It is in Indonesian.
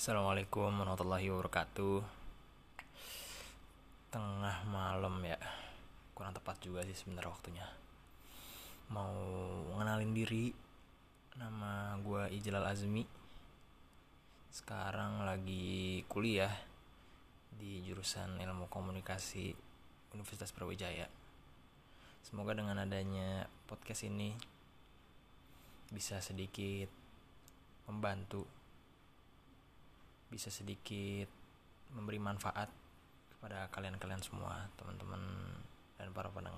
Assalamualaikum warahmatullahi wabarakatuh. Tengah malam ya. Kurang tepat juga sih sebenarnya waktunya. Mau ngenalin diri. Nama gue Ijlal Azmi. Sekarang lagi kuliah Di jurusan ilmu komunikasi Universitas Brawijaya. Semoga dengan adanya podcast ini Bisa sedikit membantu bisa sedikit memberi manfaat kepada kalian-kalian semua, teman-teman dan para kasih.